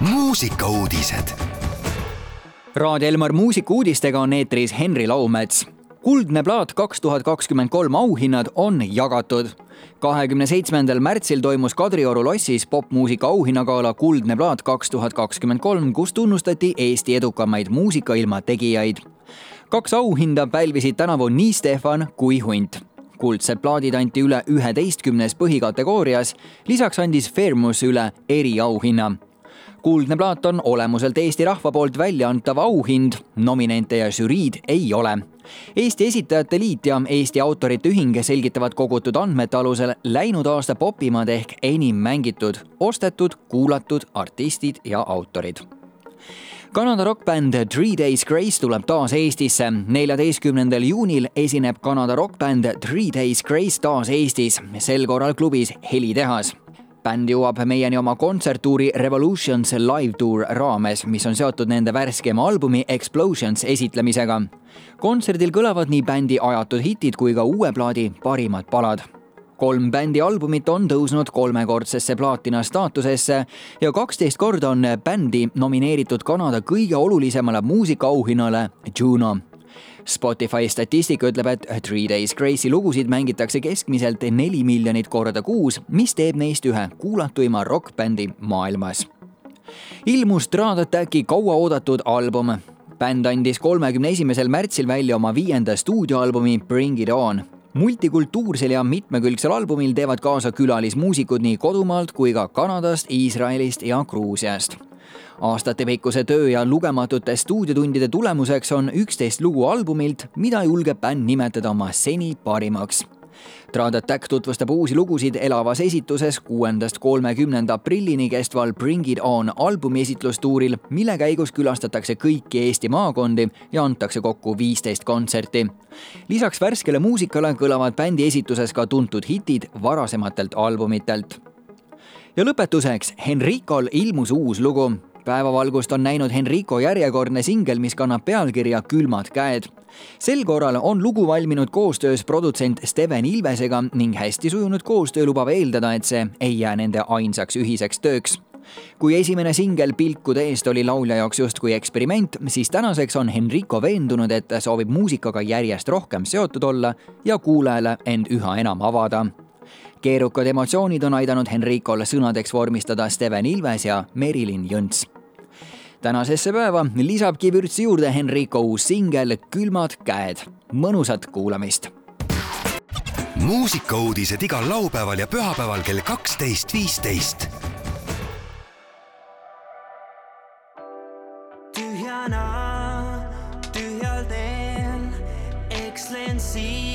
muusikauudised. Raadio Elmar muusikauudistega on eetris Henri Laumets. kuldne plaat kaks tuhat kakskümmend kolm auhinnad on jagatud. kahekümne seitsmendal märtsil toimus Kadrioru lossis popmuusika auhinnagala Kuldne plaat kaks tuhat kakskümmend kolm, kus tunnustati Eesti edukamaid muusikailma tegijaid. kaks auhinda pälvisid tänavu nii Stefan kui Hunt kuldsed plaadid anti üle üheteistkümnes põhikategoorias, lisaks andis Fairmus üle eriauhinna kuldne plaat on olemuselt Eesti rahva poolt välja antav auhind, nominente ja žüriid ei ole. Eesti Esitajate Liit ja Eesti Autorite Ühing selgitavad kogutud andmete alusel läinud aasta popimad ehk enim mängitud, ostetud, kuulatud artistid ja autorid Kanada rokkbänd Three Days Grace tuleb taas Eestisse. neljateistkümnendal juunil esineb Kanada rokkbänd Three Days Grace taas Eestis, sel korral klubis Helitehas bänd jõuab meieni oma kontserttuuri Revolutions live tour raames, mis on seotud nende värskema albumi Explosions esitlemisega. kontserdil kõlavad nii bändi ajatud hitid kui ka uue plaadi parimad palad kolm bändi albumit on tõusnud kolmekordsesse plaatina staatusesse ja kaksteist korda on bändi nomineeritud Kanada kõige olulisemale muusikaauhinnale Juno Spotify statistika ütleb, et Three Days Grace'i lugusid mängitakse keskmiselt neli miljonit korda kuus, mis teeb neist ühe kuulatuima rokkbändi maailmas. ilmus Strada Attacki kauaoodatud album. bänd andis kolmekümne esimesel märtsil välja oma viienda stuudioalbumi Bring It On multikultuursel ja mitmekülgsel albumil teevad kaasa külalismuusikud nii kodumaalt kui ka Kanadast, Iisraelist ja Gruusiast aastatepikkuse töö ja lugematute stuudiotundide tulemuseks on üksteist lugu albumilt, mida julgeb bänd nimetada oma seni parimaks. Trad Attack tutvustab uusi lugusid elavas esituses kuuendast kolmekümnenda aprillini kestval Bring It On albumi esitlustuuril, mille käigus külastatakse kõiki Eesti maakondi ja antakse kokku viisteist kontserti. lisaks värskele muusikale kõlavad bändi esituses ka tuntud hitid varasematelt albumitelt ja lõpetuseks, Henricol ilmus uus lugu päevavalgust on näinud Henrico järjekordne singel, mis kannab pealkirja Külmad käed. sel korral on lugu valminud koostöös produtsent Steven Ilvesega ning hästi sujunud koostöö lubab eeldada, et see ei jää nende ainsaks ühiseks tööks. Kui esimene singel Pilkude eest oli laulja jaoks justkui eksperiment, siis tänaseks on Henrico veendunud, et soovib muusikaga järjest rohkem seotud olla ja kuulajale end üha enam avada. Keerukad emotsioonid on aidanud Henricol sõnadeks vormistada Steven Ilves ja Merilin Jõnts tänasesse päeva lisabki vürtsi juurde Henrico uus singel Külmad käed. mõnusat kuulamist. muusikauudised igal laupäeval ja pühapäeval kell kaksteist, viisteist. tühjana, tühjal teel, ekslen siin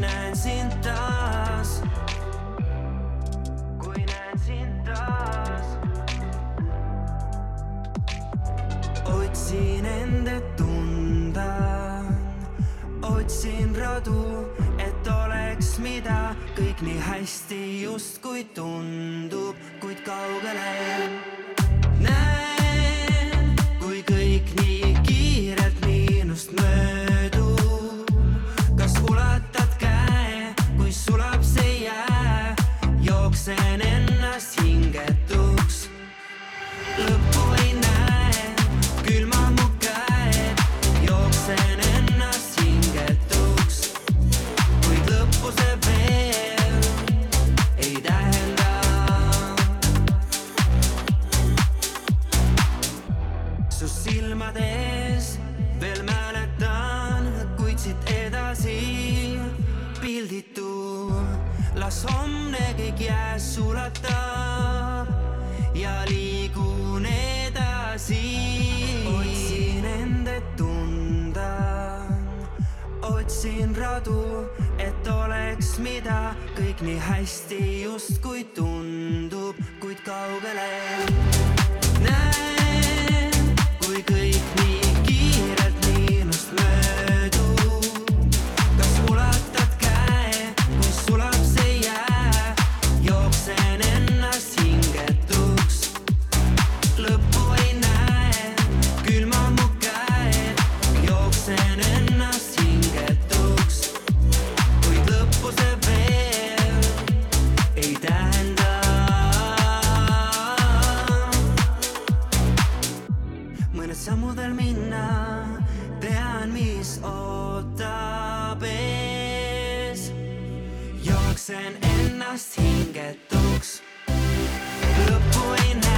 kui näen sind taas. kui näen sind taas. otsin enda tunda, otsin radu, et oleks mida, kõik nii hästi justkui tundub, kuid kaugele. Edasi pilditu, las homne kõik jääs sulatab ja liigun edasi. otsin enda tunda, otsin radu, et oleks mida, kõik nii hästi justkui tundub, kuid kaugele. jooksen ennast hingetuks. lõpuni näen.